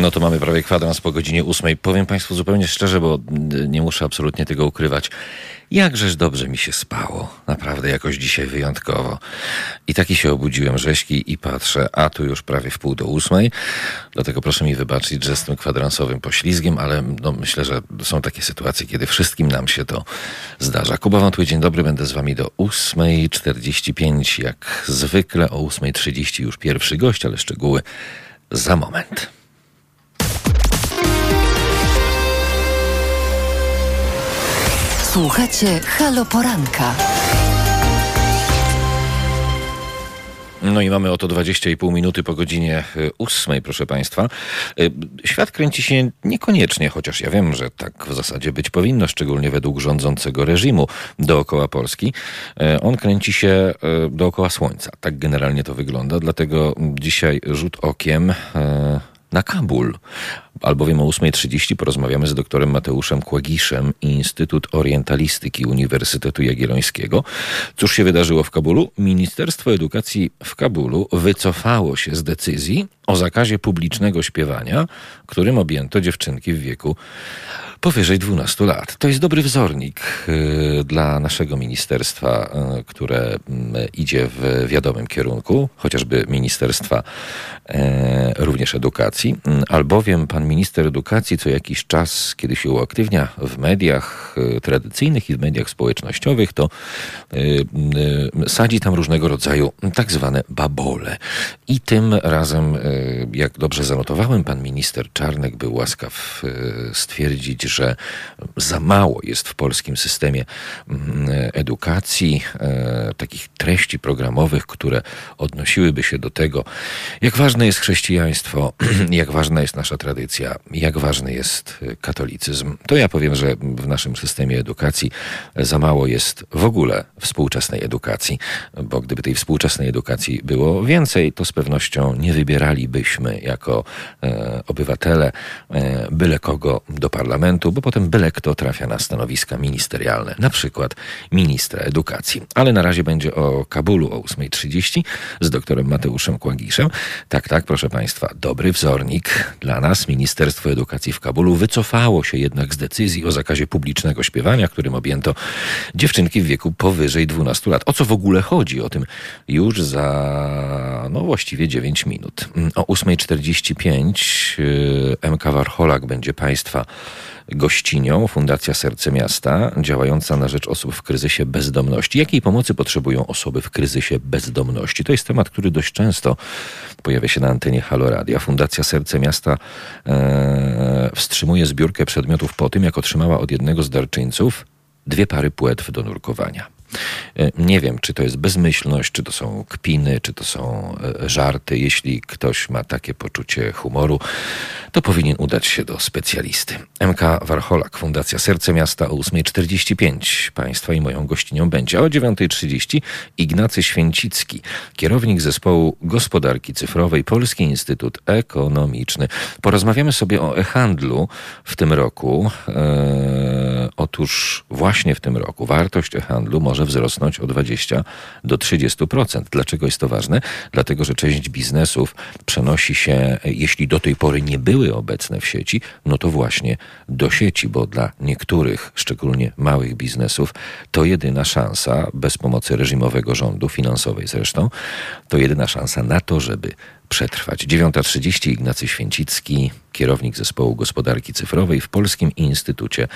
No to mamy prawie kwadrans po godzinie ósmej. Powiem Państwu zupełnie szczerze, bo nie muszę absolutnie tego ukrywać. Jakżeż dobrze mi się spało. Naprawdę jakoś dzisiaj wyjątkowo. I taki się obudziłem rzeźki i patrzę, a tu już prawie w pół do ósmej. Dlatego proszę mi wybaczyć, że z tym kwadransowym poślizgiem, ale no, myślę, że są takie sytuacje, kiedy wszystkim nam się to zdarza. Kuba Wątły, dzień dobry. Będę z Wami do 8.45. Jak zwykle o 8.30 już pierwszy gość, ale szczegóły za moment. Słuchacie Halo Poranka. No i mamy oto 20,5 minuty po godzinie 8, y, proszę Państwa. Y, świat kręci się niekoniecznie, chociaż ja wiem, że tak w zasadzie być powinno, szczególnie według rządzącego reżimu dookoła Polski. Y, on kręci się dookoła Słońca. Tak generalnie to wygląda, dlatego dzisiaj rzut okiem na Kabul albowiem o 8.30 porozmawiamy z doktorem Mateuszem Kłagiszem, Instytut Orientalistyki Uniwersytetu Jagiellońskiego. Cóż się wydarzyło w Kabulu? Ministerstwo Edukacji w Kabulu wycofało się z decyzji o zakazie publicznego śpiewania, którym objęto dziewczynki w wieku powyżej 12 lat. To jest dobry wzornik y, dla naszego ministerstwa, y, które mm, idzie w wiadomym kierunku, chociażby Ministerstwa e, również Edukacji, albowiem pan minister edukacji co jakiś czas, kiedy się uaktywnia w mediach y, tradycyjnych i w mediach społecznościowych, to sadzi tam różnego rodzaju tak zwane babole. I tym razem, jak dobrze zanotowałem, pan minister Czarnek był łaskaw stwierdzić, że za mało jest w polskim systemie mm, edukacji e, takich treści programowych, które odnosiłyby się do tego, jak ważne jest chrześcijaństwo, jak ważna jest nasza tradycja, jak ważny jest katolicyzm. To ja powiem, że w naszym systemie edukacji za mało jest w ogóle współczesnej edukacji, bo gdyby tej współczesnej edukacji było więcej, to z pewnością nie wybieralibyśmy jako e, obywatele e, byle kogo do parlamentu bo potem byle kto trafia na stanowiska ministerialne, na przykład ministra edukacji. Ale na razie będzie o Kabulu o 8.30 z doktorem Mateuszem Kłagiszem. Tak, tak, proszę Państwa, dobry wzornik dla nas. Ministerstwo Edukacji w Kabulu wycofało się jednak z decyzji o zakazie publicznego śpiewania, którym objęto dziewczynki w wieku powyżej 12 lat. O co w ogóle chodzi? O tym już za, no właściwie 9 minut. O 8.45 y, MK Warcholak będzie Państwa gościnią Fundacja Serce Miasta, działająca na rzecz osób w kryzysie bezdomności. Jakiej pomocy potrzebują osoby w kryzysie bezdomności? To jest temat, który dość często pojawia się na antenie Halo Radia. Fundacja Serce Miasta e, wstrzymuje zbiórkę przedmiotów po tym, jak otrzymała od jednego z darczyńców dwie pary płetw do nurkowania. E, nie wiem, czy to jest bezmyślność, czy to są kpiny, czy to są e, żarty. Jeśli ktoś ma takie poczucie humoru, to powinien udać się do specjalisty. MK Warcholak, Fundacja Serce Miasta o 8.45. Państwa i moją gościnią będzie. O 9.30 Ignacy Święcicki, kierownik zespołu gospodarki cyfrowej Polski Instytut Ekonomiczny. Porozmawiamy sobie o e-handlu w tym roku. Eee, otóż właśnie w tym roku wartość e-handlu może wzrosnąć o 20 do 30%. Dlaczego jest to ważne? Dlatego, że część biznesów przenosi się, jeśli do tej pory nie były obecne w sieci, no to właśnie do sieci, bo dla niektórych, szczególnie małych biznesów, to jedyna szansa, bez pomocy reżimowego rządu, finansowej zresztą, to jedyna szansa na to, żeby przetrwać. 9.30 Ignacy Święcicki, kierownik zespołu gospodarki cyfrowej w Polskim Instytucie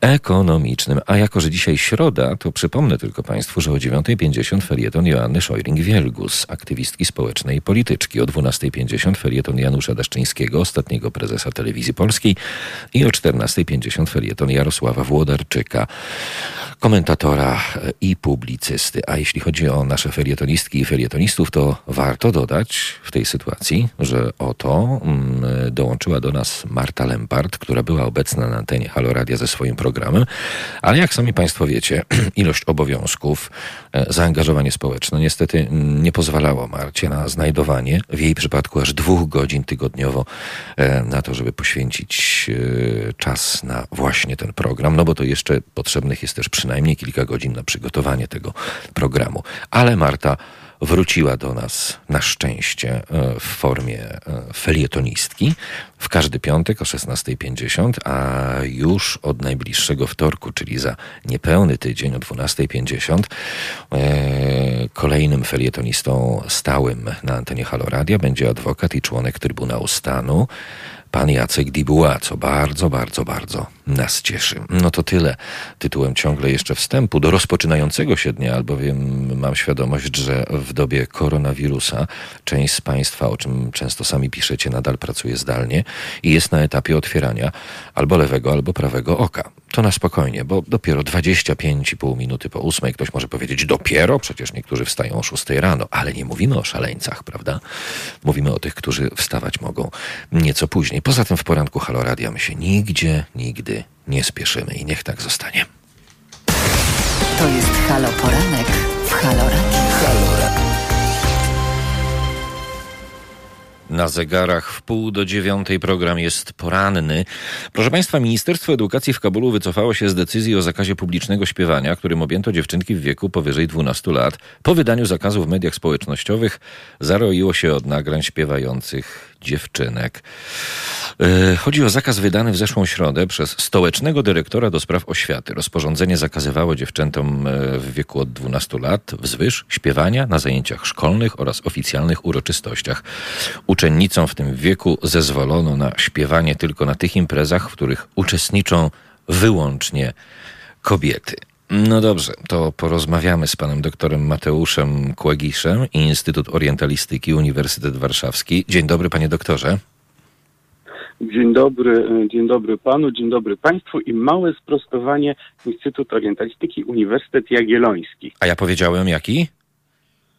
Ekonomicznym. A jako, że dzisiaj środa, to przypomnę tylko Państwu, że o 9.50 felieton Joanny Szojring-Wielgus, aktywistki społecznej i polityczki. O 12.50 felieton Janusza Daszczyńskiego, ostatniego prezesa Telewizji Polskiej i o 14.50 felieton Jarosława Włodarczyka, komentatora i publicysty. A jeśli chodzi o nasze felietonistki i felietonistów, to warto dodać w tej sytuacji, że oto mm, dołączyła do nas Marta Lempart, która była obecna na antenie Halo Radia ze swoim programem, ale jak sami Państwo wiecie, ilość obowiązków, e, zaangażowanie społeczne niestety nie pozwalało Marcie na znajdowanie, w jej przypadku aż dwóch godzin tygodniowo e, na to, żeby poświęcić e, czas na właśnie ten program, no bo to jeszcze potrzebnych jest też przynajmniej kilka godzin na przygotowanie tego programu. Ale Marta wróciła do nas na szczęście e, w formie e, felietonistki. W każdy piątek o 16.50, a już od najbliższego wtorku, czyli za niepełny tydzień o 12.50, e, kolejnym felietonistą stałym na antenie Haloradia będzie adwokat i członek Trybunału Stanu pan Jacek Dibuła, co bardzo, bardzo, bardzo nas cieszy. No to tyle tytułem ciągle jeszcze wstępu do rozpoczynającego się dnia, albowiem mam świadomość, że w dobie koronawirusa część z Państwa, o czym często sami piszecie, nadal pracuje zdalnie i jest na etapie otwierania albo lewego, albo prawego oka. To na spokojnie, bo dopiero 25,5 minuty po ósmej ktoś może powiedzieć dopiero, przecież niektórzy wstają o 6 rano, ale nie mówimy o szaleńcach, prawda? Mówimy o tych, którzy wstawać mogą nieco później. Poza tym w poranku Halo Radia my się nigdzie, nigdy nie spieszymy i niech tak zostanie. To jest Halo Poranek w Halo Radio. Halo Radio. Na zegarach w pół do dziewiątej program jest poranny. Proszę Państwa, Ministerstwo Edukacji w Kabulu wycofało się z decyzji o zakazie publicznego śpiewania, którym objęto dziewczynki w wieku powyżej 12 lat. Po wydaniu zakazu w mediach społecznościowych zaroiło się od nagrań śpiewających dziewczynek. E, chodzi o zakaz wydany w zeszłą środę przez stołecznego dyrektora do spraw oświaty. Rozporządzenie zakazywało dziewczętom e, w wieku od 12 lat wzwyż śpiewania na zajęciach szkolnych oraz oficjalnych uroczystościach. Uczennicom w tym wieku zezwolono na śpiewanie tylko na tych imprezach, w których uczestniczą wyłącznie kobiety. No dobrze, to porozmawiamy z panem doktorem Mateuszem Kłagiszem, Instytut Orientalistyki, Uniwersytet Warszawski. Dzień dobry, panie doktorze. Dzień dobry, dzień dobry panu, dzień dobry państwu i małe sprostowanie Instytut Orientalistyki Uniwersytet Jagielloński. A ja powiedziałem jaki?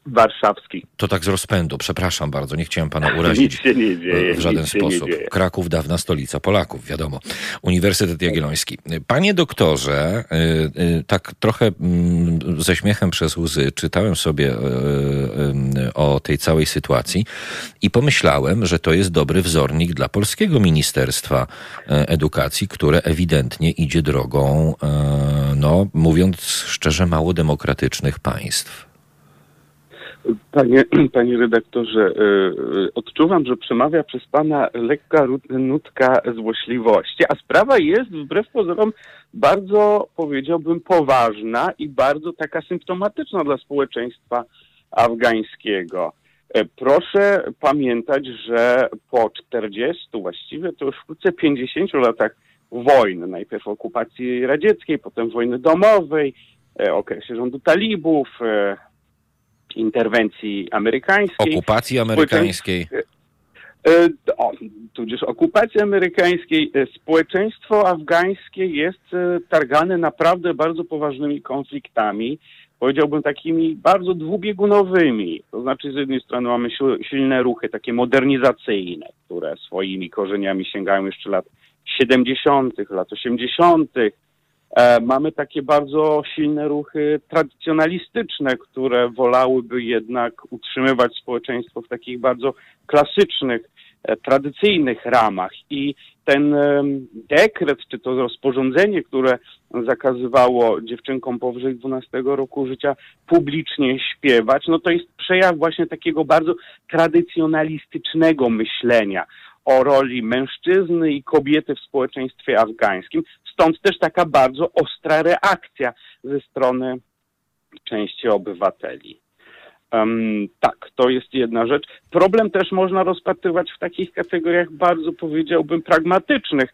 Warszawski. To tak z rozpędu, przepraszam bardzo, nie chciałem pana urazić nic się nie dzieje, w żaden sposób. Kraków, dawna stolica Polaków, wiadomo. Uniwersytet Jagielloński. Panie doktorze, y, y, tak trochę mm, ze śmiechem przez łzy czytałem sobie y, o tej całej sytuacji i pomyślałem, że to jest dobry wzornik dla polskiego Ministerstwa Edukacji, które ewidentnie idzie drogą, no mówiąc szczerze, mało demokratycznych państw. Panie, panie redaktorze, y, y, odczuwam, że przemawia przez pana lekka nutka złośliwości, a sprawa jest wbrew pozorom bardzo, powiedziałbym, poważna i bardzo taka symptomatyczna dla społeczeństwa afgańskiego. E, Proszę pamiętać, że po 40, właściwie to już wkrótce 50 latach wojny, najpierw okupacji radzieckiej, potem wojny domowej, e, okresie rządu talibów, e, interwencji amerykańskiej. Okupacji amerykańskiej. E, O, tudzież okupacji amerykańskiej. E, Społeczeństwo afgańskie jest e, targane naprawdę bardzo poważnymi konfliktami. Powiedziałbym takimi bardzo dwubiegunowymi. To znaczy z jednej strony mamy silne ruchy takie modernizacyjne, które swoimi korzeniami sięgają jeszcze lat 70., lat 80. E, Mamy takie bardzo silne ruchy tradycjonalistyczne, które wolałyby jednak utrzymywać społeczeństwo w takich bardzo klasycznych, e, tradycyjnych ramach. I ten dekret, czy to rozporządzenie, które zakazywało dziewczynkom powyżej 12 roku życia publicznie śpiewać, no to jest przejaw właśnie takiego bardzo tradycjonalistycznego myślenia o roli mężczyzny i kobiety w społeczeństwie afgańskim. Stąd też taka bardzo ostra reakcja ze strony części obywateli. Em, tak, to jest jedna rzecz. Problem też można rozpatrywać w takich kategoriach bardzo, powiedziałbym, pragmatycznych.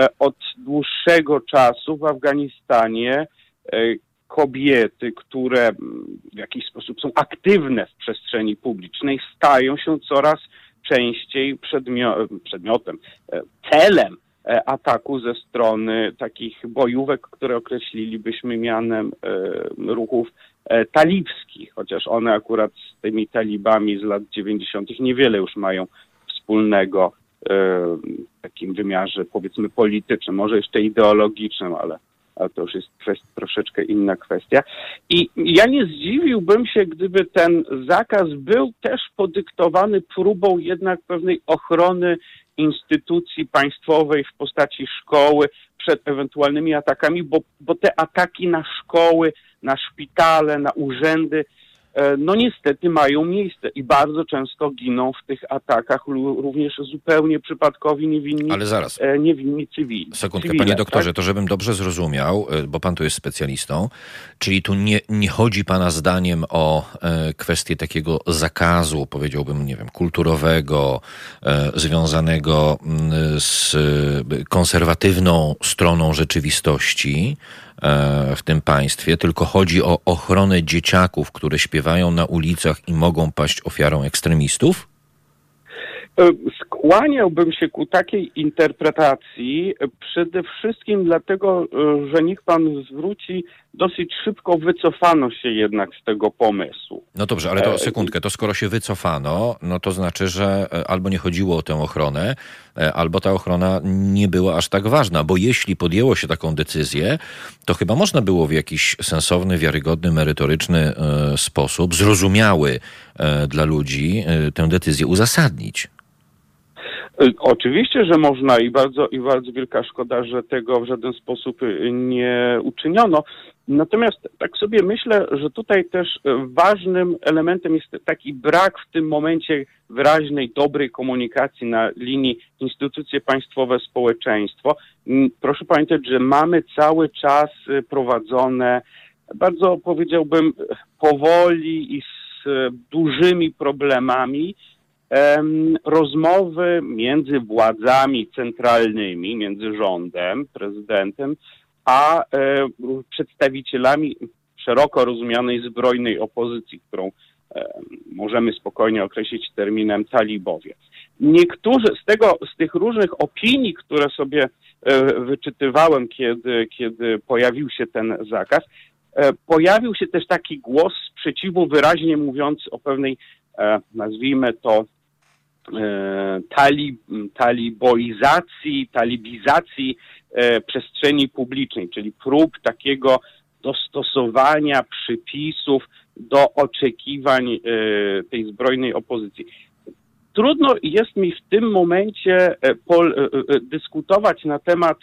E, Od dłuższego czasu w Afganistanie e, kobiety, które w jakiś sposób są aktywne w przestrzeni publicznej, stają się coraz częściej przedmio- przedmiotem, e, celem ataku ze strony takich bojówek, które określilibyśmy mianem e, ruchów e, talibskich, chociaż one akurat z tymi talibami z lat 90. niewiele już mają wspólnego e, w takim wymiarze powiedzmy politycznym, może jeszcze ideologicznym, ale, ale to już jest troszeczkę inna kwestia. I ja nie zdziwiłbym się, gdyby ten zakaz był też podyktowany próbą jednak pewnej ochrony instytucji państwowej w postaci szkoły przed ewentualnymi atakami, bo, bo te ataki na szkoły, na szpitale, na urzędy no niestety mają miejsce i bardzo często giną w tych atakach również zupełnie przypadkowi niewinni, Ale zaraz. E, niewinni cywili. Sekundkę, cywile, panie doktorze, tak? to żebym dobrze zrozumiał, e, bo pan tu jest specjalistą, czyli tu nie, nie chodzi pana zdaniem o e, kwestię takiego zakazu, powiedziałbym, nie wiem, kulturowego, e, związanego mm, z e, konserwatywną stroną rzeczywistości e, w tym państwie, tylko chodzi o ochronę dzieciaków, które śpiewają na ulicach i mogą paść ofiarą ekstremistów? E, Skłaniałbym się ku takiej interpretacji e, przede wszystkim dlatego, e, że niech pan zwróci, dosyć szybko wycofano się jednak z tego pomysłu. No dobrze, ale to sekundkę, to skoro się wycofano, no to znaczy, że e, albo nie chodziło o tę ochronę, e, albo ta ochrona nie była aż tak ważna, bo jeśli podjęło się taką decyzję, to chyba można było w jakiś sensowny, wiarygodny, merytoryczny e, sposób, zrozumiały e, dla ludzi, e, tę decyzję uzasadnić. E, Oczywiście, że można i bardzo, i bardzo wielka szkoda, że tego w żaden sposób e, nie uczyniono. Natomiast tak sobie myślę, że tutaj też e, ważnym elementem jest taki brak w tym momencie wyraźnej, dobrej komunikacji na linii instytucje państwowe, społeczeństwo. Proszę pamiętać, że mamy cały czas prowadzone bardzo powiedziałbym powoli i z dużymi problemami em, rozmowy między władzami centralnymi, między rządem, prezydentem, a e, przedstawicielami szeroko rozumianej zbrojnej opozycji, którą możemy spokojnie określić terminem talibowie. Niektórzy z tego, z tych różnych opinii, które sobie e, wyczytywałem, kiedy, kiedy pojawił się ten zakaz, e, pojawił się też taki głos sprzeciwu wyraźnie mówiący o pewnej, nazwijmy to, e, tali, taliboizacji, talibizacji e, przestrzeni publicznej, czyli prób takiego dostosowania przypisów do oczekiwań e, tej zbrojnej opozycji. Trudno jest mi w tym momencie dyskutować na temat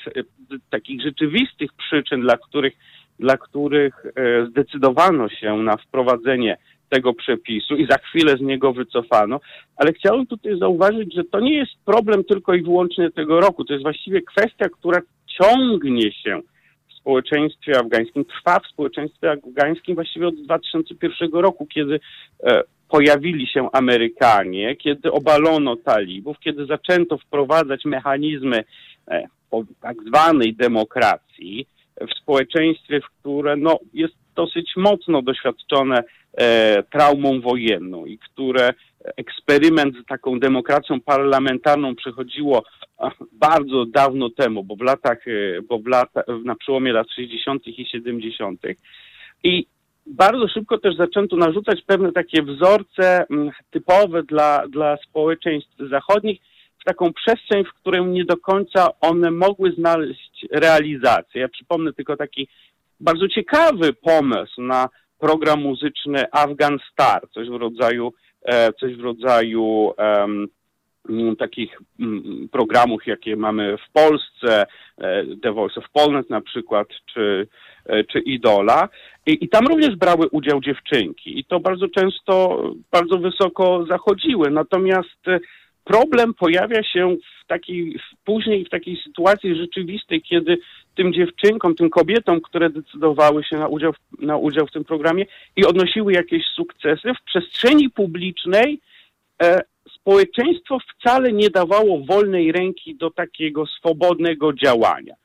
takich rzeczywistych przyczyn, dla których, dla których zdecydowano się na wprowadzenie tego przepisu i za chwilę z niego wycofano, ale chciałem tutaj zauważyć, że to nie jest problem tylko i wyłącznie tego roku. To jest właściwie kwestia, która ciągnie się w społeczeństwie afgańskim, trwa w społeczeństwie afgańskim właściwie od 2001 roku, kiedy e, pojawili się Amerykanie, kiedy obalono talibów, kiedy zaczęto wprowadzać mechanizmy e, tak zwanej demokracji w społeczeństwie, w które no, jest dosyć mocno doświadczone e, traumą wojenną i które eksperyment z taką demokracją parlamentarną przechodziło bardzo dawno temu, bo w latach, e, bo w lata, na przełomie lat 60. i 70. I bardzo szybko też zaczęto narzucać pewne takie wzorce typowe dla, dla społeczeństw zachodnich w taką przestrzeń, w której nie do końca one mogły znaleźć realizację. Ja przypomnę tylko taki bardzo ciekawy pomysł na program muzyczny Afghan Star, coś w rodzaju, e, coś w rodzaju takich programów, jakie mamy w Polsce, e, The Voice of Polnet na przykład, czy, e, czy Idola. I, I tam również brały udział dziewczynki i to bardzo często bardzo wysoko zachodziły. Natomiast problem pojawia się w takiej, później w takiej sytuacji rzeczywistej, kiedy tym dziewczynkom, tym kobietom, które decydowały się na udział, na udział w tym programie i odnosiły jakieś sukcesy, w przestrzeni publicznej e, społeczeństwo wcale nie dawało wolnej ręki do takiego swobodnego działania.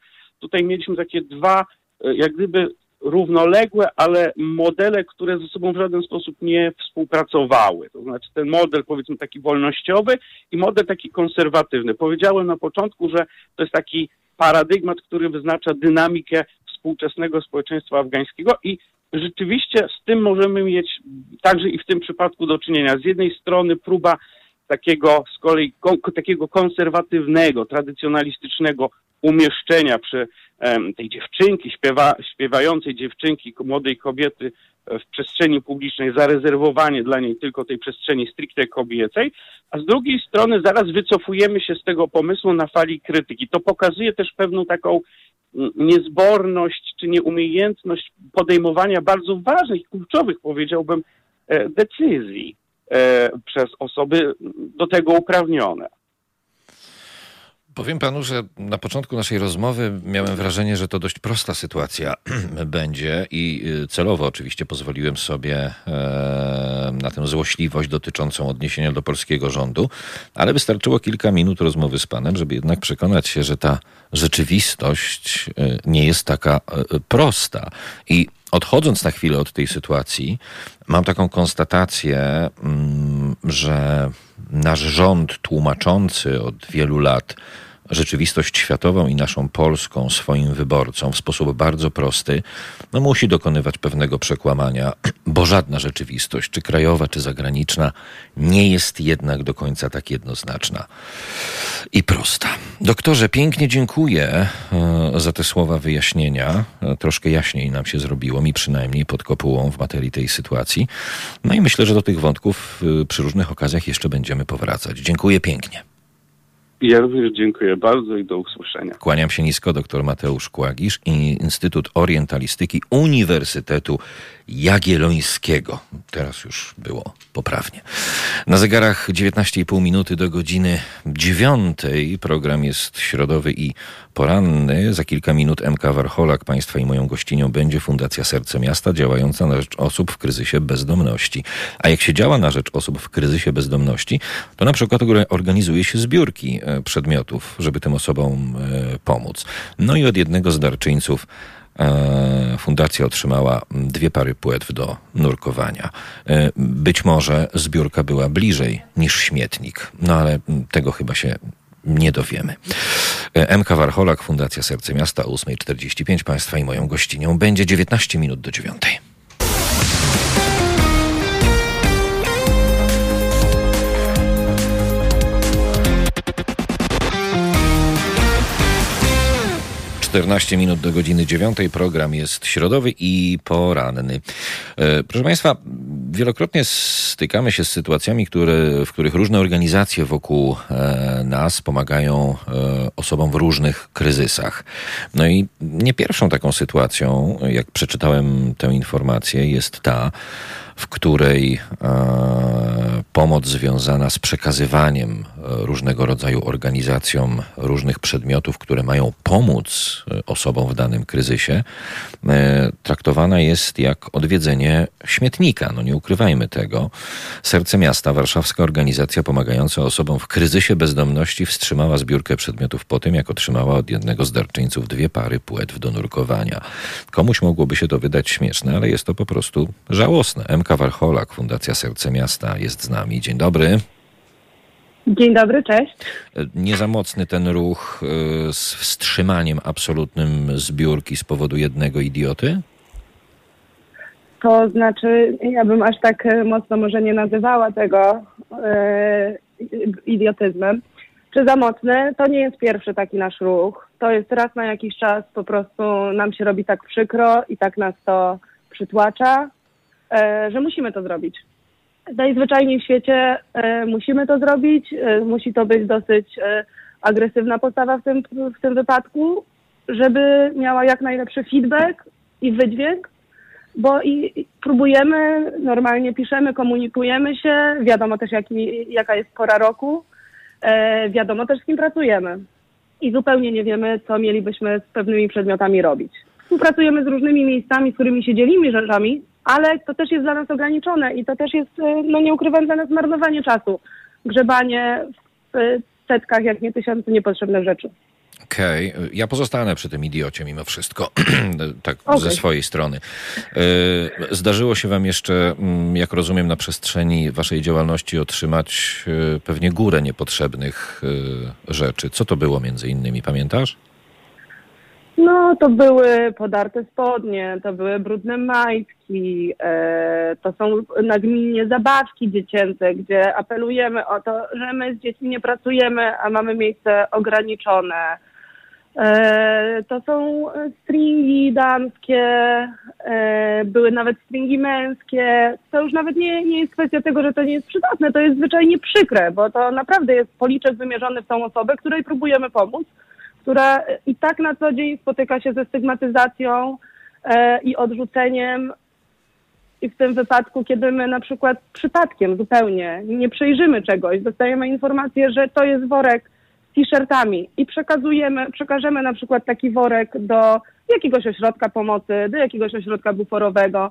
Tutaj mieliśmy takie dwa, e, jak gdyby równoległe, ale modele, które ze sobą w żaden sposób nie współpracowały. To znaczy ten model powiedzmy taki wolnościowy i model taki konserwatywny. Powiedziałem na początku, że to jest taki paradygmat, który wyznacza dynamikę współczesnego społeczeństwa afgańskiego i rzeczywiście z tym możemy mieć także i w tym przypadku do czynienia. Z jednej strony próba takiego z kolei takiego konserwatywnego, tradycjonalistycznego umieszczenia przy tej dziewczynki, śpiewa, śpiewającej dziewczynki, młodej kobiety e, w przestrzeni publicznej, zarezerwowanie dla niej tylko tej przestrzeni stricte kobiecej, a z drugiej strony zaraz wycofujemy się z tego pomysłu na fali krytyki. To pokazuje też pewną taką mm, niezborność czy nieumiejętność podejmowania bardzo ważnych, kluczowych, powiedziałbym, decyzji przez osoby do tego uprawnione. Powiem panu, że na początku naszej rozmowy miałem wrażenie, że to dość prosta sytuacja będzie i y, celowo oczywiście pozwoliłem sobie e, na tę złośliwość dotyczącą odniesienia do polskiego rządu, ale wystarczyło kilka minut rozmowy z panem, żeby jednak przekonać się, że ta rzeczywistość y, nie jest taka y, prosta. I odchodząc na chwilę od tej sytuacji, mam taką konstatację, mm, że nasz rząd tłumaczący od wielu lat rzeczywistość światową i naszą polską swoim wyborcom w sposób bardzo prosty, no musi dokonywać pewnego przekłamania, bo żadna rzeczywistość, czy krajowa, czy zagraniczna, nie jest jednak do końca tak jednoznaczna i prosta. Doktorze, pięknie dziękuję e, za te słowa wyjaśnienia. E, troszkę jaśniej nam się zrobiło, mi przynajmniej pod kopułą w materii tej sytuacji. No i myślę, że do tych wątków e, przy różnych okazjach jeszcze będziemy powracać. Dziękuję pięknie. Ja również dziękuję bardzo i do usłyszenia. Kłaniam się nisko, dr Mateusz Kłagisz Instytut Orientalistyki Uniwersytetu Jagiellońskiego. Teraz już było poprawnie. Na zegarach 19,5 minuty do godziny 9. Program jest środowy i poranny. Za kilka minut MK Warcholak, Państwa i moją gościnią będzie Fundacja Serce Miasta, działająca na rzecz osób w kryzysie bezdomności. A jak się działa na rzecz osób w kryzysie bezdomności, to na przykład organizuje się zbiórki e, przedmiotów, żeby tym osobom e, pomóc. No i od jednego z darczyńców fundacja otrzymała dwie pary płetw do nurkowania. E, być może zbiórka była bliżej niż śmietnik, no ale tego chyba się nie dowiemy. E, MK Warcholak, Fundacja Serce Miasta, 8.45. Państwa i moją gościnią będzie 19 minut do 9. 14 minut do godziny 9. Program jest środowy i poranny. E, proszę Państwa, wielokrotnie stykamy się z sytuacjami, które, w których różne organizacje wokół e, nas pomagają e, osobom w różnych kryzysach. No i nie pierwszą taką sytuacją, jak przeczytałem tę informację, jest ta, w której e, pomoc związana z przekazywaniem e, różnego rodzaju organizacjom różnych przedmiotów, które mają pomóc e, osobom w danym kryzysie, traktowana jest jak odwiedzenie śmietnika. No nie ukrywajmy tego. Serce Miasta, warszawska organizacja pomagająca osobom w kryzysie bezdomności, wstrzymała zbiórkę przedmiotów po tym, jak otrzymała od jednego z darczyńców dwie pary płetw do nurkowania. Komuś mogłoby się to wydać śmieszne, ale jest to po prostu żałosne. Monika Warcholak, Fundacja Serce Miasta jest z nami. Dzień dobry. Dzień dobry, cześć. Nie za mocny ten ruch y, z wstrzymaniem absolutnym zbiórki z powodu jednego idioty? To znaczy, ja bym aż tak e, mocno może nie nazywała tego e, idiotyzmem. Czy za mocny? To nie jest pierwszy taki nasz ruch. To jest raz na jakiś czas po prostu nam się robi tak przykro i tak nas to przytłacza, że musimy to zrobić. Najzwyczajniej w świecie e, musimy to zrobić, e, musi to być dosyć agresywna postawa w tym, w tym wypadku, żeby miała jak najlepszy feedback i wydźwięk, bo i próbujemy, normalnie piszemy, komunikujemy się, wiadomo też jaki, jaka jest pora roku, wiadomo też z kim pracujemy i zupełnie nie wiemy, co mielibyśmy z pewnymi przedmiotami robić. Współpracujemy z różnymi miejscami, z którymi się dzielimy rzeczami, ale to też jest dla nas ograniczone i to też jest, y, no nie ukrywam, dla nas marnowanie czasu. Grzebanie w setkach, jak nie tysiące niepotrzebnych rzeczy. Okej, okay. ja pozostanę przy tym idiocie mimo wszystko, tak okay. ze swojej strony. Y, zdarzyło się wam jeszcze, mm, jak rozumiem, na przestrzeni waszej działalności otrzymać y, pewnie górę niepotrzebnych rzeczy. Co to było między innymi, pamiętasz? No, to były podarte spodnie, to były brudne majtki, e, to są nagminnie zabawki dziecięce, gdzie apelujemy o to, że my z dziećmi nie pracujemy, a mamy miejsce ograniczone. E, to są stringi damskie, e, były nawet stringi męskie. To już nawet nie, nie jest kwestia tego, że to nie jest przydatne, to jest zwyczajnie przykre, bo to naprawdę jest policzek wymierzony w tą osobę, której próbujemy pomóc która i tak na co dzień spotyka się ze stygmatyzacją e, i odrzuceniem I w tym wypadku, kiedy my na przykład przypadkiem zupełnie nie przejrzymy czegoś, dostajemy informację, że to jest worek z t-shirtami i przekazujemy, przekażemy na przykład taki worek do jakiegoś ośrodka pomocy, do jakiegoś ośrodka buforowego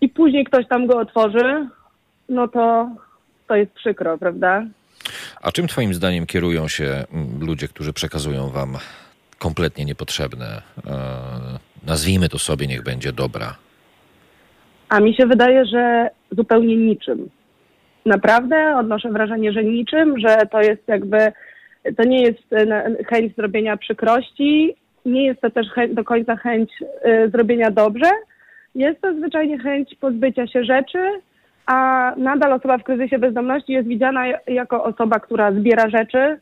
i później ktoś tam go otworzy, no to to jest przykro, prawda? A czym Twoim zdaniem kierują się mm, ludzie, którzy przekazują Wam kompletnie niepotrzebne, e, nazwijmy to sobie, niech będzie dobra? A mi się wydaje, że zupełnie niczym. Naprawdę odnoszę wrażenie, że niczym, że to jest jakby, to nie jest e, chęć zrobienia przykrości, nie jest to też do końca chęć y, zrobienia dobrze. Jest to zwyczajnie chęć pozbycia się rzeczy, a nadal osoba w kryzysie bezdomności jest widziana jako osoba, która zbiera rzeczy,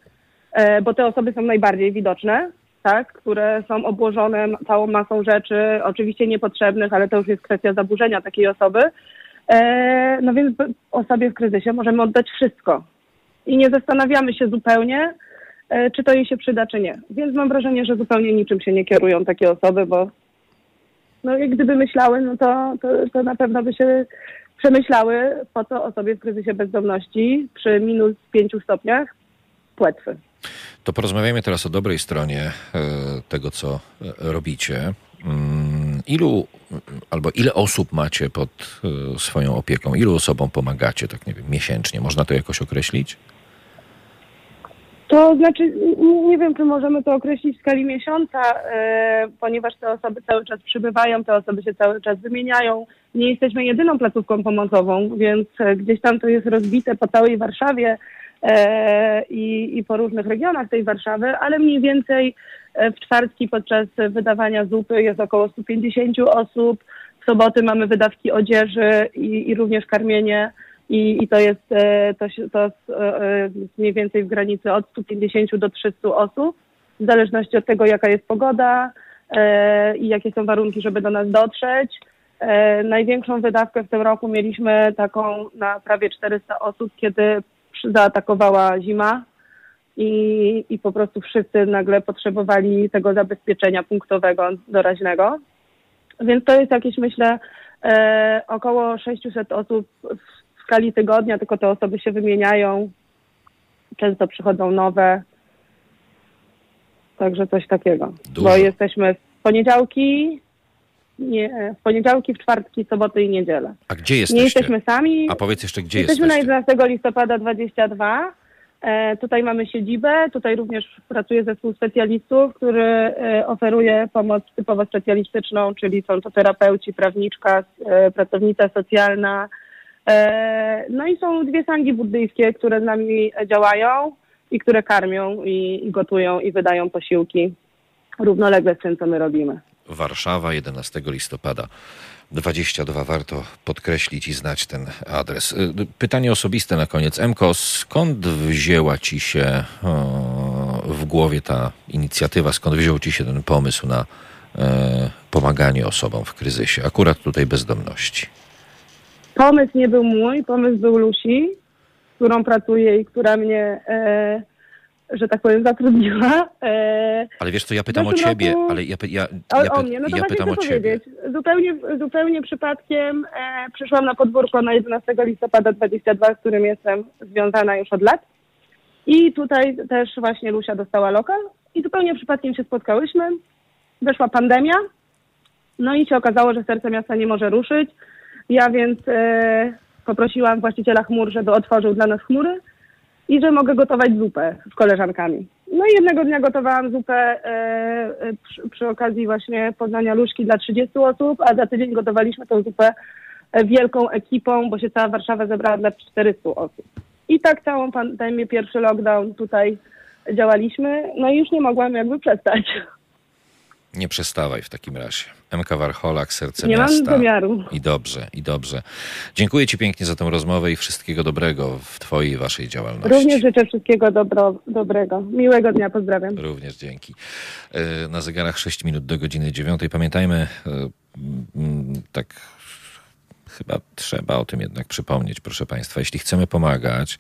e, bo te osoby są najbardziej widoczne, tak, które są obłożone całą masą rzeczy, oczywiście niepotrzebnych, ale to już jest kwestia zaburzenia takiej osoby. E, no więc osobie w kryzysie możemy oddać wszystko. I nie zastanawiamy się zupełnie, e, czy to jej się przyda, czy nie. Więc mam wrażenie, że zupełnie niczym się nie kierują takie osoby, bo no i gdyby myślały, no to, to, to na pewno by się przemyślały, po co osobie w kryzysie bezdomności przy minus 5 stopniach płetwy. To porozmawiajmy teraz o dobrej stronie e, tego, co e, robicie. Mm, ilu albo ile osób macie pod e, swoją opieką? Ilu osobom pomagacie, tak nie wiem, miesięcznie? Można to jakoś określić? To znaczy, nie wiem, czy możemy to określić w skali miesiąca, e, ponieważ te osoby cały czas przybywają, te osoby się cały czas wymieniają. Nie jesteśmy jedyną placówką pomocową, więc e, gdzieś tam to jest rozbite po całej Warszawie e, i, po różnych regionach tej Warszawy, ale mniej więcej w czwartki podczas wydawania zupy jest około 150 osób. W soboty mamy wydawki odzieży i, i również karmienie i, i to jest e, to, to e, mniej więcej w granicy od 150 do 300 osób, w zależności od tego, jaka jest pogoda e, i jakie są warunki, żeby do nas dotrzeć. Największą wydawkę w tym roku mieliśmy taką na prawie 400 osób, kiedy zaatakowała zima i, i po prostu wszyscy nagle potrzebowali tego zabezpieczenia punktowego, doraźnego. Więc to jest jakieś, myślę, około 600 osób skali tygodnia, tylko te osoby się wymieniają. Często przychodzą nowe. Także coś takiego. Dużo. Bo jesteśmy w poniedziałki, nie, w poniedziałki, w czwartki, soboty i niedzielę. A gdzie jesteście? Nie jesteśmy sami. A powiedz jeszcze, gdzie jesteśmy? Jesteśmy na 11 listopada 22. E, tutaj mamy siedzibę, tutaj również pracuje zespół specjalistów, który e, oferuje pomoc typowo specjalistyczną, czyli są to terapeuci, prawniczka, e, pracownica socjalna, no i są dwie sangi buddyjskie, które z nami działają i które karmią i, i gotują i wydają posiłki równolegle z tym, co my robimy. Warszawa, 11 listopada. 22. Warto podkreślić i znać ten adres. Y, pytanie osobiste na koniec. Emko, skąd wzięła ci się w głowie ta inicjatywa? Skąd wziął ci się ten pomysł na e, pomaganie osobom w kryzysie? Akurat tutaj bezdomności. Pomysł nie był mój, pomysł był Lusi, z którą pracuję i która mnie, e, że tak powiem, zatrudniła. E, ale wiesz co, ja pytam o ciebie, roku... ale ja, ja, ja, o, o mnie, no to ja pytam o ciebie. Zupełnie, zupełnie przypadkiem e, przyszłam na podwórko na 11 listopada 22, z którym jestem związana już od lat. I tutaj też właśnie Lusia dostała lokal i zupełnie przypadkiem się spotkałyśmy. Weszła pandemia, no i się okazało, że serce miasta nie może ruszyć ja więc e, poprosiłam właściciela chmur, żeby otworzył dla nas chmury i że mogę gotować zupę z koleżankami. No i jednego dnia gotowałam zupę e, e przy, przy, okazji właśnie poznania Luszki dla 30 osób, a za tydzień gotowaliśmy tę zupę e, wielką ekipą, bo się cała Warszawa zebrała dla 400 osób. I tak całą pandemię, pierwszy lockdown tutaj działaliśmy, no i już nie mogłam jakby przestać. Nie przestawaj w takim razie. MK Warcholak, Serce Nie Miasta. mam zamiaru. I dobrze, i dobrze. Dziękuję Ci pięknie za tę rozmowę i wszystkiego dobrego w Twojej i Waszej działalności. Również życzę wszystkiego dobro, dobrego. Miłego dnia, pozdrawiam. Również dzięki. E, na zegarach 6 minut do godziny 9. Pamiętajmy, e, tak chyba trzeba o tym jednak przypomnieć, proszę Państwa. Jeśli chcemy pomagać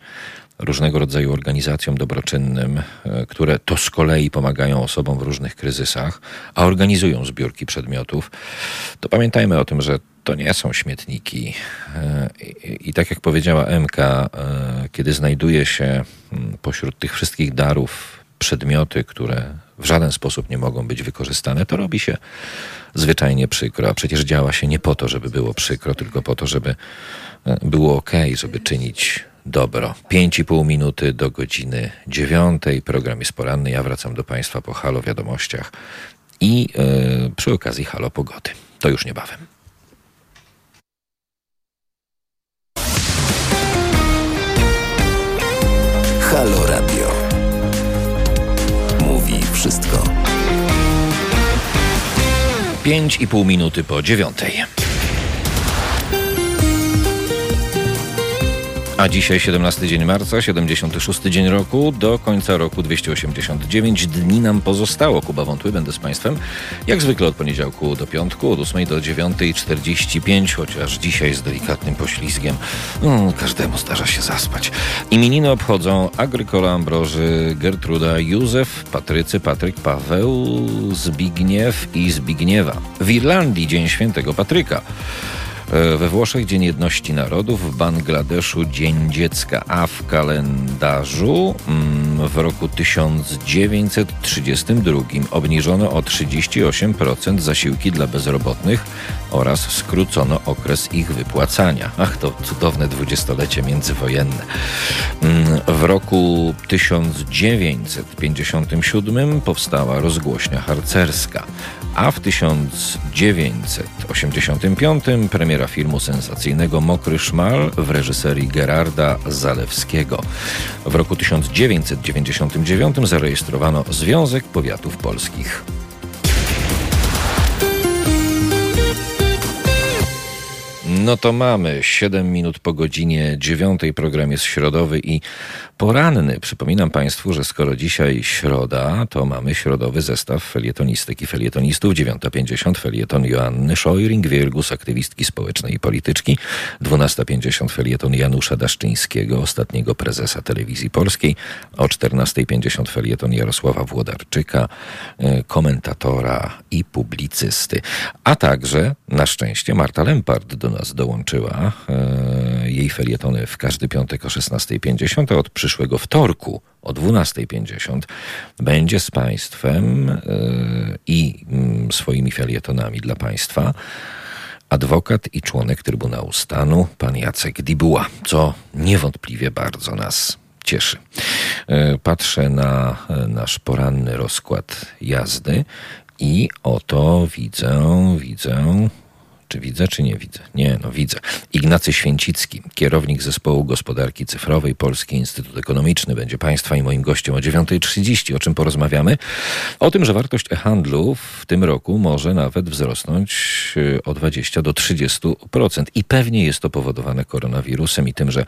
różnego rodzaju organizacjom dobroczynnym, e, które to z kolei pomagają osobom w różnych kryzysach, a organizują zbiórki przedmiotów, to pamiętajmy o tym, że to nie są śmietniki. E, I, tak jak powiedziała MK, e, kiedy znajduje się mm, pośród tych wszystkich darów przedmioty, które w żaden sposób nie mogą być wykorzystane, to robi się zwyczajnie przykro. A przecież działa się nie po to, żeby było przykro, tylko po to, żeby e, było ok, żeby czynić dobro. Pięć i pół minuty do godziny dziewiątej. Program jest poranny. Ja wracam do Państwa po Halo Wiadomościach i yy, przy okazji Halo Pogody. To już niebawem. Halo Radio. Wszystko. Pięć i pół minuty po dziewiątej. A dzisiaj 17 dzień marca, 76 dzień roku, do końca roku 289 dni nam pozostało. Kuba Wątły, będę z Państwem jak zwykle od poniedziałku do piątku, od 8 do 9.45, chociaż dzisiaj z delikatnym poślizgiem. No, każdemu zdarza się zaspać. Imieniny obchodzą Agrykola Ambroży, Gertruda, Józef, Patrycy, Patryk, Paweł, Zbigniew i Zbigniewa. W Irlandii Dzień Świętego Patryka. E, we Włoszech Dzień Jedności Narodów, w Bangladeszu Dzień Dziecka, a w kalendarzu mm, w roku 1932 obniżono o 38% zasiłki dla bezrobotnych oraz skrócono okres ich wypłacania. Ach, to cudowne dwudziestolecie międzywojenne. Mm, w roku 1957 powstała rozgłośnia harcerska, a w 1985 premiera filmu sensacyjnego Mokry Szmal w reżyserii Gerarda Zalewskiego. W roku 1999 zarejestrowano Związek Powiatów Polskich. No to mamy 7 minut po godzinie 9. Program jest środowy i poranny. Przypominam Państwu, że skoro dzisiaj środa, to mamy środowy zestaw felietonistyki felietonistów. 9.50 felieton Joanny Szojring-Wielgus, aktywistki społecznej i polityczki. 12.50 felieton Janusza Daszczyńskiego, ostatniego prezesa telewizji polskiej. O 14.50 felieton Jarosława Włodarczyka, e, komentatora i publicysty. A także, na szczęście, Marta Lempart do nas dołączyła. E, jej felietony w każdy piątek o 16.50, a od przyszłego wtorku o 12.50 będzie z Państwem e, i mm, swoimi felietonami dla Państwa adwokat i członek Trybunału Stanu, pan Jacek Dibuła, co niewątpliwie bardzo nas cieszy. E, patrzę na nasz poranny rozkład jazdy i oto widzę, widzę czy widzę, czy nie widzę? Nie, no widzę. Ignacy Święcicki, kierownik zespołu gospodarki cyfrowej Polski Instytut Ekonomiczny, będzie Państwa i moim gościem o 9.30. O czym porozmawiamy? O tym, że wartość e-handlu w tym roku może nawet wzrosnąć e, o 20 do 30%. I pewnie jest to powodowane koronawirusem i tym, że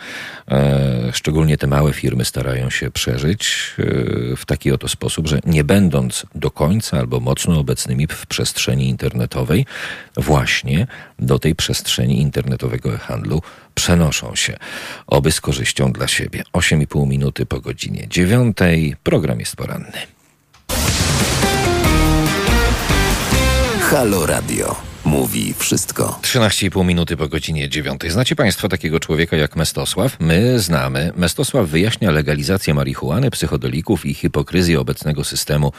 e, szczególnie te małe firmy starają się przeżyć e, w taki oto sposób, że nie będąc do końca albo mocno obecnymi w przestrzeni internetowej, właśnie do tej przestrzeni internetowego handlu przenoszą się, oby z korzyścią dla siebie. 8,5 minuty po godzinie 9. Program jest poranny. Halo Radio mówi wszystko. 13,5 minuty po godzinie 9. Znacie Państwo takiego człowieka jak Mestosław? My znamy. Mestosław wyjaśnia legalizację marihuany, psychodelików i hipokryzję obecnego systemu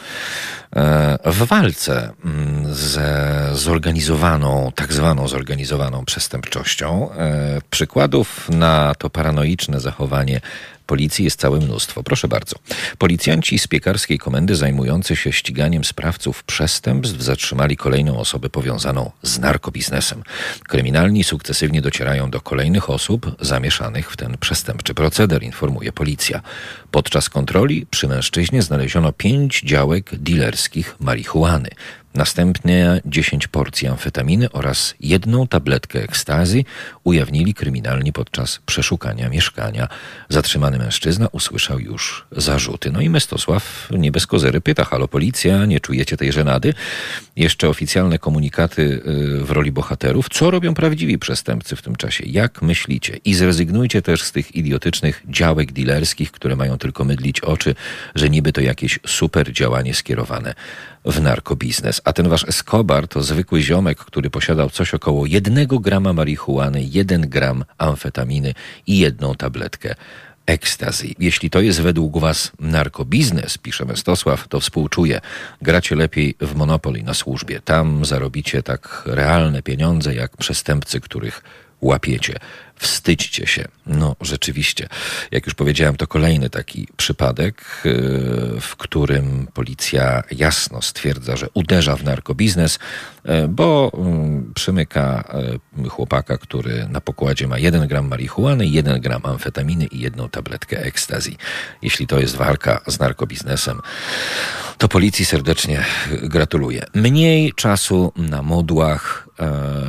e, w walce mm, ze zorganizowaną, tak zwaną zorganizowaną przestępczością. E, przykładów na to paranoiczne zachowanie Policji jest całe mnóstwo. Proszę bardzo. Policjanci z piekarskiej komendy zajmujący się ściganiem sprawców przestępstw zatrzymali kolejną osobę powiązaną z narkobiznesem. Kryminalni sukcesywnie docierają do kolejnych osób zamieszanych w ten przestępczy proceder, informuje policja. Podczas kontroli przy mężczyźnie znaleziono pięć działek dilerskich marihuany. Następnie 10 porcji amfetaminy oraz jedną tabletkę ekstazji ujawnili kryminalni podczas przeszukania mieszkania. Zatrzymany mężczyzna usłyszał już zarzuty. No i Mestosław nie bez kozery pyta, halo policja, nie czujecie tej żenady? Jeszcze oficjalne komunikaty y, w roli bohaterów. Co robią prawdziwi przestępcy w tym czasie? Jak myślicie? I zrezygnujcie też z tych idiotycznych działek dilerskich, które mają tylko mydlić oczy, że niby to jakieś super działanie skierowane w narkobiznes. A ten wasz Escobar to zwykły ziomek, który posiadał coś około jednego grama marihuany, jeden gram amfetaminy i jedną tabletkę ekstazy. Jeśli to jest według was narkobiznes, pisze Mestosław, to współczuję. Gracie lepiej w Monopoly na służbie. Tam zarobicie tak realne pieniądze jak przestępcy, których łapiecie. Wstydźcie się. No, rzeczywiście. Jak już powiedziałem, to kolejny taki przypadek, yy, w którym policja jasno stwierdza, że uderza w narkobiznes, yy, bo yy, przymyka chłopaka, który na pokładzie ma 1 gram marihuany, 1 gram amfetaminy i jedną tabletkę ekstazji. Jeśli to jest walka z narkobiznesem, to policji serdecznie gratuluję. Mniej czasu na modłach,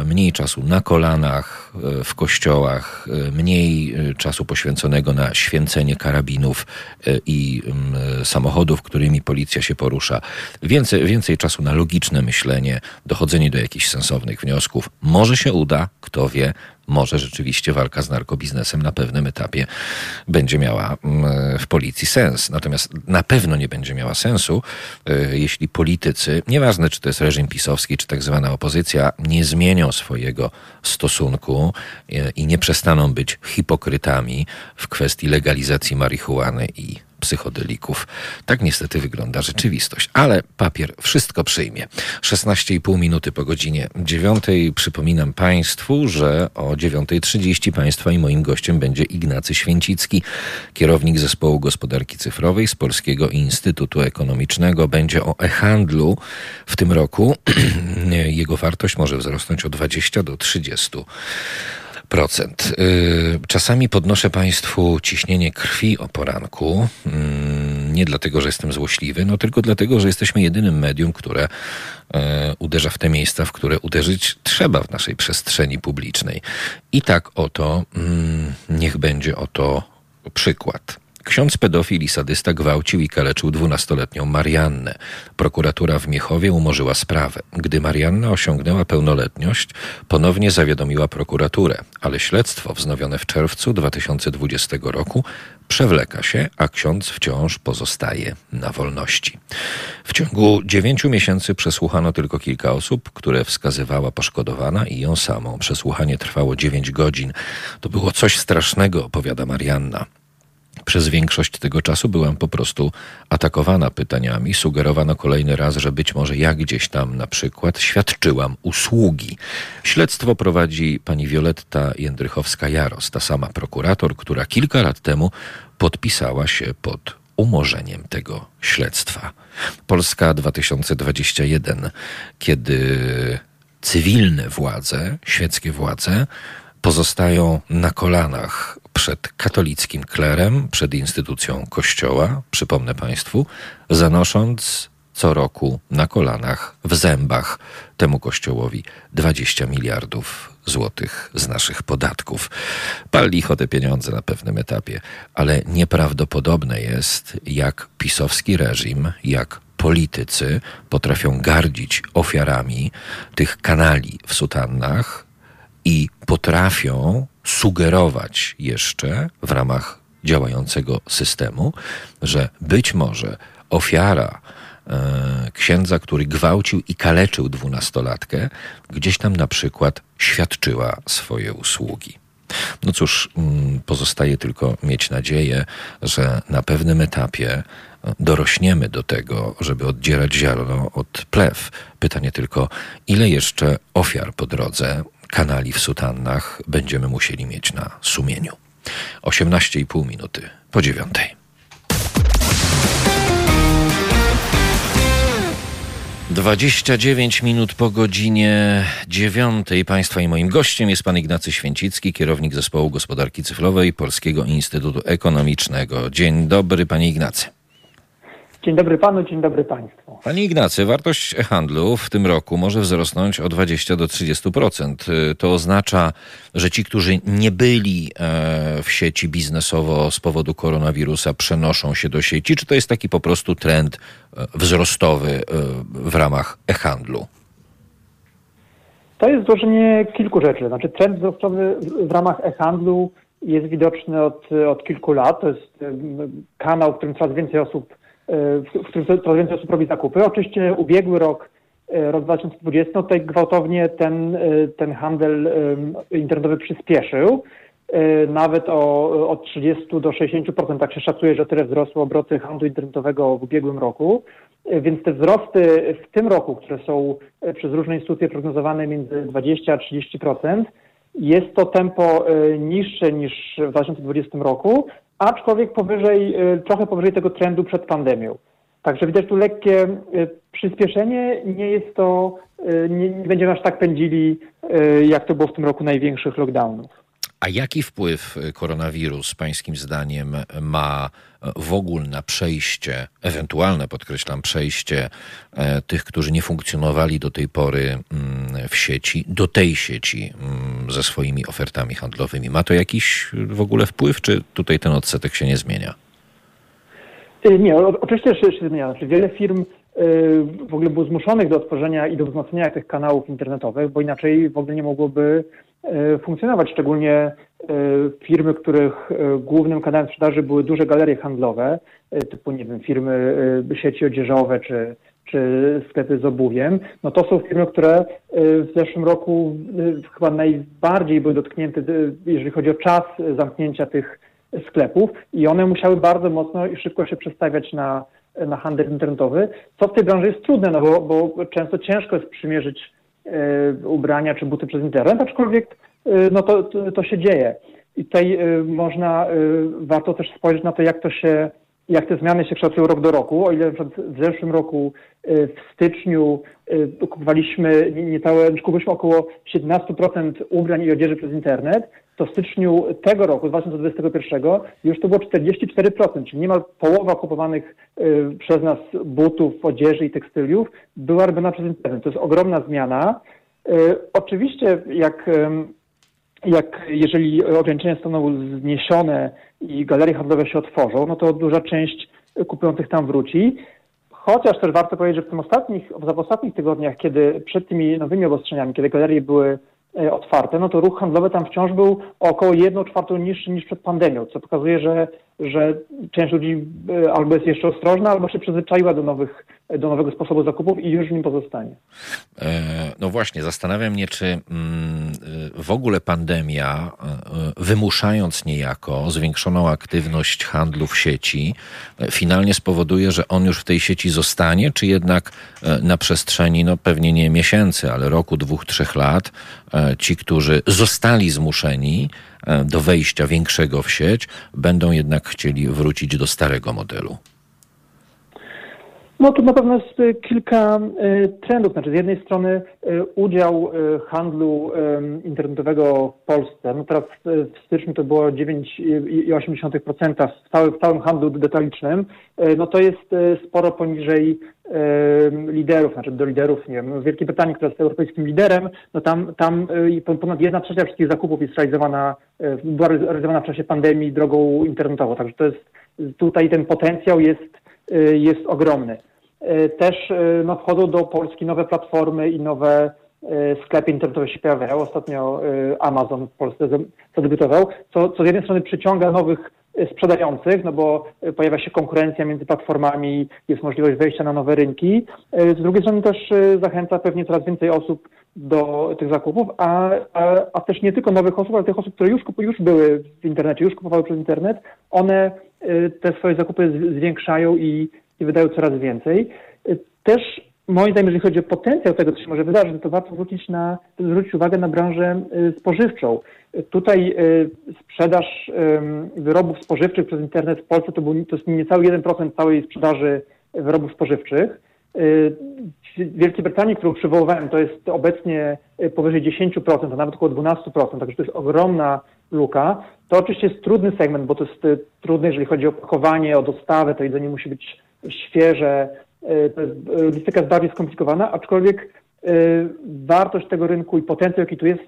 mniej czasu na kolanach w kościołach, E, mniej e, czasu poświęconego na święcenie karabinów e, i mm, samochodów, którymi policja się porusza, więcej, więcej czasu na logiczne myślenie, dochodzenie do jakichś sensownych wniosków. Może się uda, kto wie, może rzeczywiście walka z narkobiznesem na pewnym etapie będzie miała mm, w policji sens. Natomiast na pewno nie będzie miała sensu, e, jeśli politycy, nieważne czy to jest reżim pisowski, czy tak zwana opozycja, nie zmienią swojego stosunku e, i nie przestaną być hipokrytami w kwestii legalizacji marihuany i psychodelików. Tak niestety wygląda rzeczywistość. Ale papier wszystko przyjmie. 16,5 minuty po godzinie 9. Przypominam Państwu, że o 9.30 Państwa i moim gościem będzie Ignacy Święcicki, kierownik zespołu gospodarki cyfrowej z Polskiego Instytutu Ekonomicznego. Będzie o e-handlu w tym roku. Jego wartość może wzrosnąć o 20 do 30 procent. Y, czasami podnoszę Państwu ciśnienie krwi o poranku. Mm, nie dlatego, że jestem złośliwy, no tylko dlatego, że jesteśmy jedynym medium, które e, uderza w te miejsca, w które uderzyć trzeba w naszej przestrzeni publicznej. I tak oto, mm, niech będzie oto przykład. Ksiądz pedofil i sadysta gwałcił i kaleczył dwunastoletnią Mariannę. Prokuratura w Miechowie umorzyła sprawę. Gdy Marianna osiągnęła pełnoletność, ponownie zawiadomiła prokuraturę, ale śledztwo wznowione w czerwcu 2020 roku przewleka się, a ksiądz wciąż pozostaje na wolności. W ciągu dziewięciu miesięcy przesłuchano tylko kilka osób, które wskazywała poszkodowana i ją samą. Przesłuchanie trwało dziewięć godzin. To było coś strasznego, opowiada Marianna. Przez większość tego czasu byłam po prostu atakowana pytaniami. Sugerowano kolejny raz, że być może ja gdzieś tam na przykład świadczyłam usługi. Śledztwo prowadzi pani Wioletta Jędrychowska-Jaros, ta sama prokurator, która kilka lat temu podpisała się pod umorzeniem tego śledztwa. Polska 2021, kiedy cywilne władze, świeckie władze pozostają na kolanach przed katolickim klerem, przed instytucją Kościoła, przypomnę Państwu, zanosząc co roku na kolanach, w zębach temu Kościołowi 20 miliardów złotych z naszych podatków. Pal licho te pieniądze na pewnym etapie, ale nieprawdopodobne jest, jak pisowski reżim, jak politycy potrafią gardzić ofiarami tych kanali w sutannach i potrafią sugerować jeszcze w ramach działającego systemu, że być może ofiara e, księdza, który gwałcił i kaleczył dwunastolatkę, gdzieś tam na przykład świadczyła swoje usługi. No cóż, mm, pozostaje tylko mieć nadzieję, że na pewnym etapie e, dorośniemy do tego, żeby oddzierać ziarno od plew. Pytanie tylko, ile jeszcze ofiar po drodze kanali w sutannach będziemy musieli mieć na sumieniu. 18,5 minuty po dziewiątej. Dwadzieścia dziewięć minut po godzinie dziewiątej. Państwa i moim gościem jest pan Ignacy Święcicki, kierownik zespołu gospodarki cyfrowej Polskiego Instytutu Ekonomicznego. Dzień dobry, panie Ignacy. Dzień dobry panu, dzień dobry państwu. Panie Ignacy, wartość handlu w tym roku może wzrosnąć o 20 do 30%. To oznacza, że ci, którzy nie byli e, w sieci biznesowo z powodu koronawirusa, przenoszą się do sieci, czy to jest taki po prostu trend e, wzrostowy e, w ramach e-handlu? To jest złożenie kilku rzeczy. Znaczy trend wzrostowy w ramach e-handlu jest widoczny od, od kilku lat. To jest kanał, w którym coraz więcej osób w którym coraz więcej osób robi zakupy. Oczywiście ubiegły rok, rok 2020, no tutaj gwałtownie ten, ten handel internetowy przyspieszył. Nawet o, od 30 do 60%, tak się szacuje, że tyle wzrosły obroty handlu internetowego w ubiegłym roku. Więc te wzrosty w tym roku, które są przez różne instytucje prognozowane między 20 a 30%, jest to tempo e, niższe niż w 2020 roku, aczkolwiek powyżej, e, trochę powyżej tego trendu przed pandemią. Także widać tu lekkie e, przyspieszenie. Nie jest to, nie, nie będziemy aż tak pędzili, jak to było w tym roku największych lockdownów. A jaki wpływ koronawirus, pańskim zdaniem, ma w ogóle na przejście, ewentualne podkreślam, przejście e, tych, którzy nie funkcjonowali do tej pory mm, w sieci, do tej sieci mm, ze swoimi ofertami handlowymi? Ma to jakiś w ogóle wpływ, czy tutaj ten odsetek się nie zmienia? E, nie, oczywiście się, zmienia. Znaczy, wiele firm w ogóle było zmuszonych do otworzenia i do wzmocnienia tych kanałów internetowych, bo inaczej w ogóle nie mogłoby E, funkcjonować, szczególnie e, firmy, których głównym kanałem sprzedaży były duże galerie handlowe, typu, nie wiem, firmy sieci odzieżowe czy, czy sklepy z obuwiem, no to są firmy, które w zeszłym roku chyba najbardziej były dotknięte, jeżeli chodzi o czas zamknięcia tych sklepów i one musiały bardzo mocno i szybko się przestawiać na, na handel internetowy, co w tej branży jest trudne, no bo, bo często ciężko jest przymierzyć E, ubrania czy buty przez internet, aczkolwiek e, no to, to, to się dzieje. I tutaj e, można, warto też spojrzeć na to, jak to się, jak te zmiany się kształtują rok do roku. O ile w zeszłym roku w styczniu kupowaliśmy niecałe, kupiliśmy około 17% ubrań i odzieży przez internet, to w styczniu tego roku, 2021, już to było 44%, czyli niemal połowa kupowanych y, przez nas butów, odzieży i tekstyliów była robiona przez internet. To jest ogromna zmiana. Y, oczywiście, jak, jak jeżeli ograniczenia zostaną zniesione i galerie handlowe się otworzą, no to duża część kupujących tam wróci. Chociaż też warto powiedzieć, że w, tym ostatnich, w ostatnich tygodniach, kiedy przed tymi nowymi obostrzeniami, kiedy galerie były otwarte, no to ruch handlowy tam wciąż był około 1 czwartą niższy niż przed pandemią, co pokazuje, że, że część ludzi e, albo jest jeszcze ostrożna, albo się przyzwyczaiła do, nowych, do nowego sposobu zakupów i już w nim pozostanie. E, no właśnie, zastanawiam mnie, czy mm, w ogóle pandemia, wymuszając niejako zwiększoną aktywność handlu w sieci, finalnie spowoduje, że on już w tej sieci zostanie, czy jednak na przestrzeni, no pewnie nie miesięcy, ale roku, dwóch, trzech lat, E, ci, którzy zostali zmuszeni e, do wejścia większego w sieć, będą jednak chcieli wrócić do starego modelu? No tu na pewno jest e, kilka trendów. Znaczy z jednej strony udział handlu internetowego w Polsce, no teraz w styczniu to było 9,8% w całym, w całym handlu detalicznym, no to jest sporo poniżej liderów, znaczy do liderów, nie wiem, Wielkiej Brytanii, która jest europejskim liderem, no tam, tam y, ponad jedna trzecia wszystkich zakupów jest realizowana, y, była realizowana w czasie pandemii drogą internetową, także to jest, tutaj ten potencjał jest, y, jest ogromny. Też no, wchodzą do Polski nowe platformy i nowe sklepy internetowe się pojawiają. Ostatnio Amazon w Polsce zadebiutował, co, co z jednej strony przyciąga nowych sprzedających, no bo pojawia się konkurencja między platformami, jest możliwość wejścia na nowe rynki. Z drugiej strony też e, zachęca pewnie coraz więcej osób do tych zakupów, a, a, a też nie tylko nowych osób, ale tych osób, które już, już były w internecie, już kupowały przez internet, one e, te swoje zakupy zwiększają i, i wydają coraz więcej. E, też moim zdaniem, jeżeli chodzi o potencjał tego, co się może wydarzyć, to warto zwrócić, na, zwrócić uwagę na branżę spożywczą. Tutaj y, sprzedaż wyrobów spożywczych przez internet w Polsce to, był, to jest niecały 1% całej sprzedaży wyrobów spożywczych. Y, w Wielkiej Brytanii, którą przywoływałem, to jest obecnie y, powyżej 10%, a nawet około 12%, także to jest ogromna luka. To oczywiście jest trudny segment, bo to jest trudne, jeżeli chodzi o pakowanie, o dostawę, to jedzenie musi być świeże, to jest, logistyka jest bardziej skomplikowana, aczkolwiek Y, wartość tego rynku i potencjał, jaki tu jest,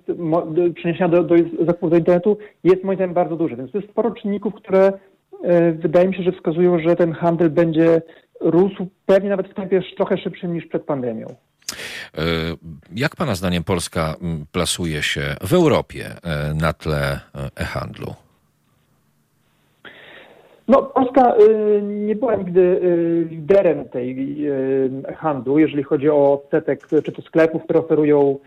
przeniesienia do, do zakupów do internetu jest moim zdaniem bardzo duży. Więc to jest sporo czynników, które wydaje mi się, że wskazują, że ten handel będzie rósł pewnie nawet w tempie trochę szybszym niż przed pandemią. Jak Pana zdaniem Polska plasuje się w Europie na tle e-handlu? No, Polska y, nie była nigdy y, liderem tej y, handlu, jeżeli chodzi o odsetek czy to sklepów, które oferują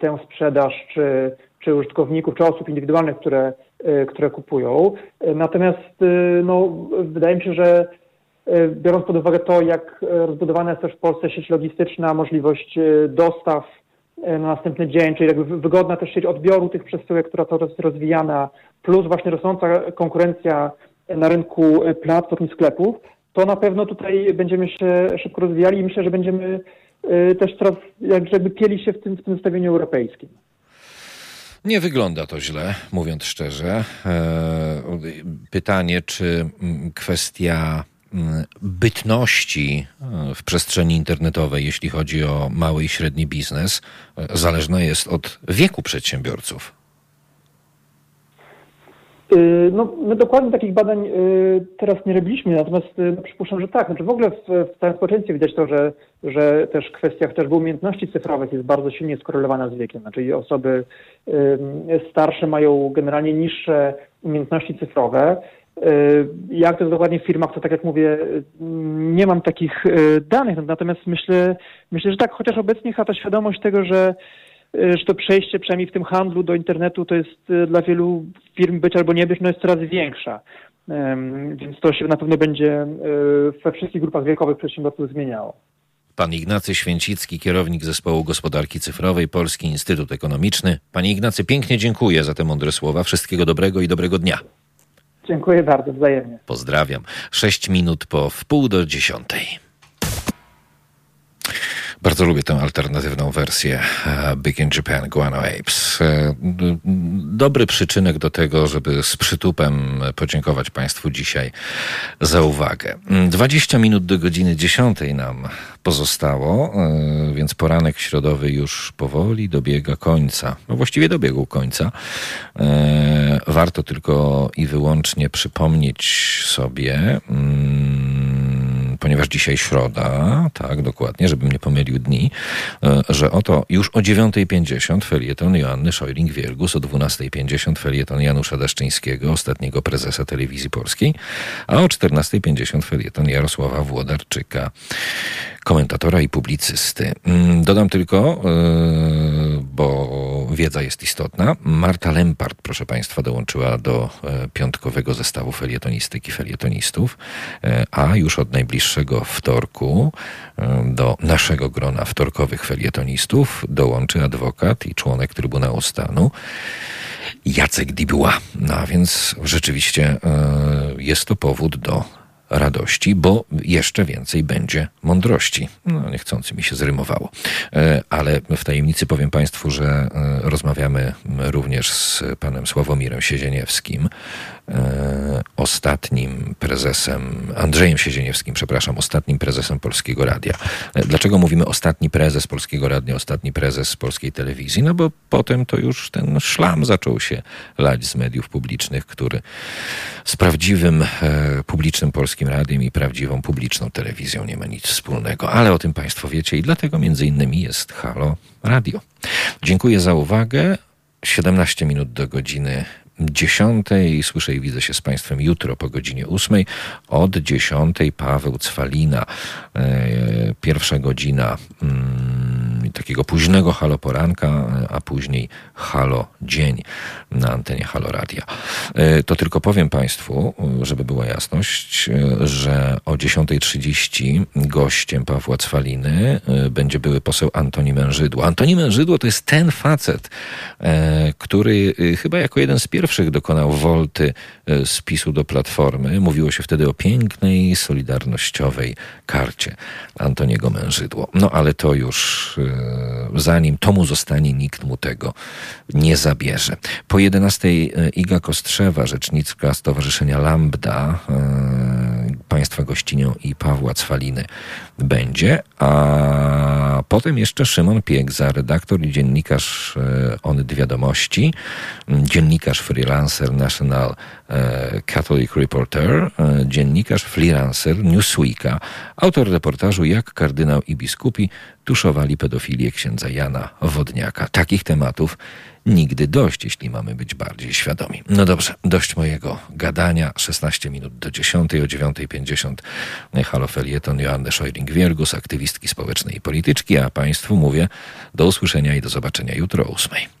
tę sprzedaż, czy, czy użytkowników, czy osób indywidualnych, które, które kupują. Natomiast no, wydaje mi się, że biorąc pod uwagę to, jak rozbudowana jest też w Polsce sieć logistyczna, możliwość dostaw na następny dzień, czyli jakby wy- wygodna też sieć odbioru tych przesyłek, która to jest rozwijana, plus właśnie rosnąca konkurencja na rynku y, platform i sklepów, to na pewno tutaj będziemy się szybko rozwijali i myślę, że będziemy y, też coraz jak- jakby pieli się w tym, w tym zestawieniu europejskim. Nie wygląda to źle, mówiąc szczerze. E, Pytanie, czy mm, kwestia mm, bytności e, w przestrzeni internetowej, jeśli chodzi o mały i średni biznes, e, zależna jest od wieku przedsiębiorców. Y, No, my dokładnie takich badań y, teraz nie robiliśmy, natomiast y, no, przypuszczam, że tak. Znaczy w ogóle w, w całym społeczeństwie widać to, że, że też kwestia chociażby umiejętności cyfrowych jest bardzo silnie skorelowana z wiekiem. Znaczy osoby starsze mają generalnie niższe umiejętności cyfrowe. Jak to jest dokładnie w firmach, to tak jak mówię, nie mam takich danych, natomiast myślę, myślę, że tak, chociaż obecnie chyba ta świadomość tego, że że to przejście przynajmniej w tym handlu do internetu to jest y, dla wielu firm być albo nie być, no jest coraz większa. Więc to się na pewno będzie y, we wszystkich grupach wiekowych przedsiębiorców zmieniało. Pan Ignacy Święcicki, kierownik Zespołu Gospodarki Cyfrowej, Polski Instytut Ekonomiczny. Panie Ignacy, pięknie dziękuję za te mądre słowa. Wszystkiego dobrego i dobrego dnia. Dziękuję bardzo, wzajemnie. Pozdrawiam. Sześć minut po wpół do dziesiątej. Bardzo lubię tę alternatywną wersję e, Big in Japan Guano Apes. E, Dobry przyczynek do tego, żeby z przytupem podziękować Państwu dzisiaj za uwagę. Mm, 20 minut do godziny 10 nam pozostało, e, więc poranek środowy już powoli dobiega końca. No właściwie dobiegł końca. Warto tylko i wyłącznie przypomnieć sobie, mm, ponieważ dzisiaj środa, tak, dokładnie, żebym nie pomylił dni, e, że oto już o 9.50 felieton Joanny Szojring-Wielgus, o 12.50 felieton Janusza Daszczyńskiego, ostatniego prezesa telewizji polskiej, a o 14.50 felieton Jarosława Włodarczyka, komentatora i publicysty. Mm, Dodam tylko, e, bo wiedza jest istotna, Marta Lempart, proszę Państwa, dołączyła do e, piątkowego zestawu felietonistyki felietonistów, e, a już od najbliższego wtorku e, do naszego grona wtorkowych felietonistów dołączy adwokat i członek Trybunału Stanu Jacek Dibuła. No a więc rzeczywiście jest to powód do radości, bo jeszcze więcej będzie mądrości. No, niechcący mi się zrymowało. E, Ale w tajemnicy powiem Państwu, że e, rozmawiamy również z panem Sławomirem Siezieniewskim, e, ostatnim prezesem, Andrzejem Siezieniewskim, przepraszam, ostatnim prezesem Polskiego Radia. E, Dlaczego mówimy ostatni prezes Polskiego Radia, ostatni prezes Polskiej Telewizji? No bo potem to już ten szlam zaczął się lać z mediów publicznych, który z prawdziwym e, publicznym Polskim Radiem i prawdziwą publiczną telewizją nie ma nic wspólnego. Ale o tym Państwo wiecie i dlatego między innymi jest Halo Radio. Dziękuję za uwagę. 17 minut do godziny 10. Słyszę i widzę się z Państwem jutro po godzinie 8. Od 10 Paweł Cwalina. E, Pierwsza godzina mm, takiego późnego halo poranka, a później halo dzień na antenie Halo Radia. E, To tylko powiem Państwu, żeby była jasność, e, że o 10.30 gościem Pawła Cwaliny e, będzie były poseł Antoni Mężydło. Antoni Mężydło to jest ten facet, który chyba jako jeden z pierwszych dokonał wolty z PiSu do Platformy. Mówiło się wtedy o pięknej, solidarnościowej karcie Antoniego Mężydło. No ale to już zanim to mu zostanie, nikt mu tego nie zabierze. Po 11 Iga Kostrzewa, rzecznicka Stowarzyszenia Lambda, e, państwa gościnią i Pawła Cwaliny będzie, a potem jeszcze Szymon Piegza, redaktor i dziennikarz e, Onyt Wiadomości, dziennikarz freelancer National e, Catholic Reporter, e, dziennikarz freelancer Newsweeka, autor reportażu Jak kardynał i biskupi tuszowali pedofilię księdza Jana Wodniaka. Takich tematów nigdy dość, jeśli mamy być bardziej świadomi. No dobrze, dość mojego gadania. 16 minut do 10, o 9.50 Halo Felieton Joanny Szojring-Wielgus, aktywistki społecznej i polityczki, a Państwu mówię do usłyszenia i do zobaczenia jutro o 8.